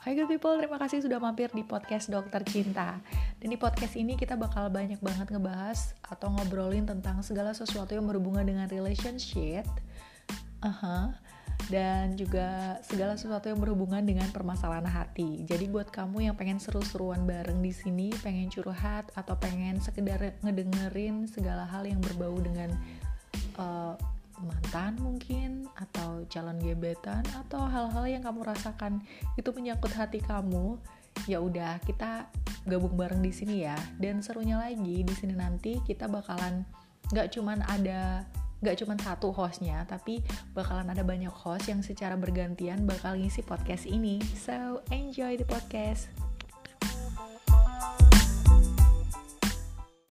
Hai good people, terima kasih sudah mampir di podcast Dokter Cinta. Dan di podcast ini kita bakal banyak banget ngebahas atau ngobrolin tentang segala sesuatu yang berhubungan dengan relationship. Uh-huh. Dan juga segala sesuatu yang berhubungan dengan permasalahan hati. Jadi buat kamu yang pengen seru-seruan bareng di sini, pengen curhat atau pengen sekedar ngedengerin segala hal yang berbau dengan uh, mantan mungkin calon gebetan atau hal-hal yang kamu rasakan itu menyangkut hati kamu ya udah kita gabung bareng di sini ya. Dan serunya lagi di sini nanti kita bakalan nggak cuman ada nggak cuman satu hostnya tapi bakalan ada banyak host yang secara bergantian bakal ngisi podcast ini. So enjoy the podcast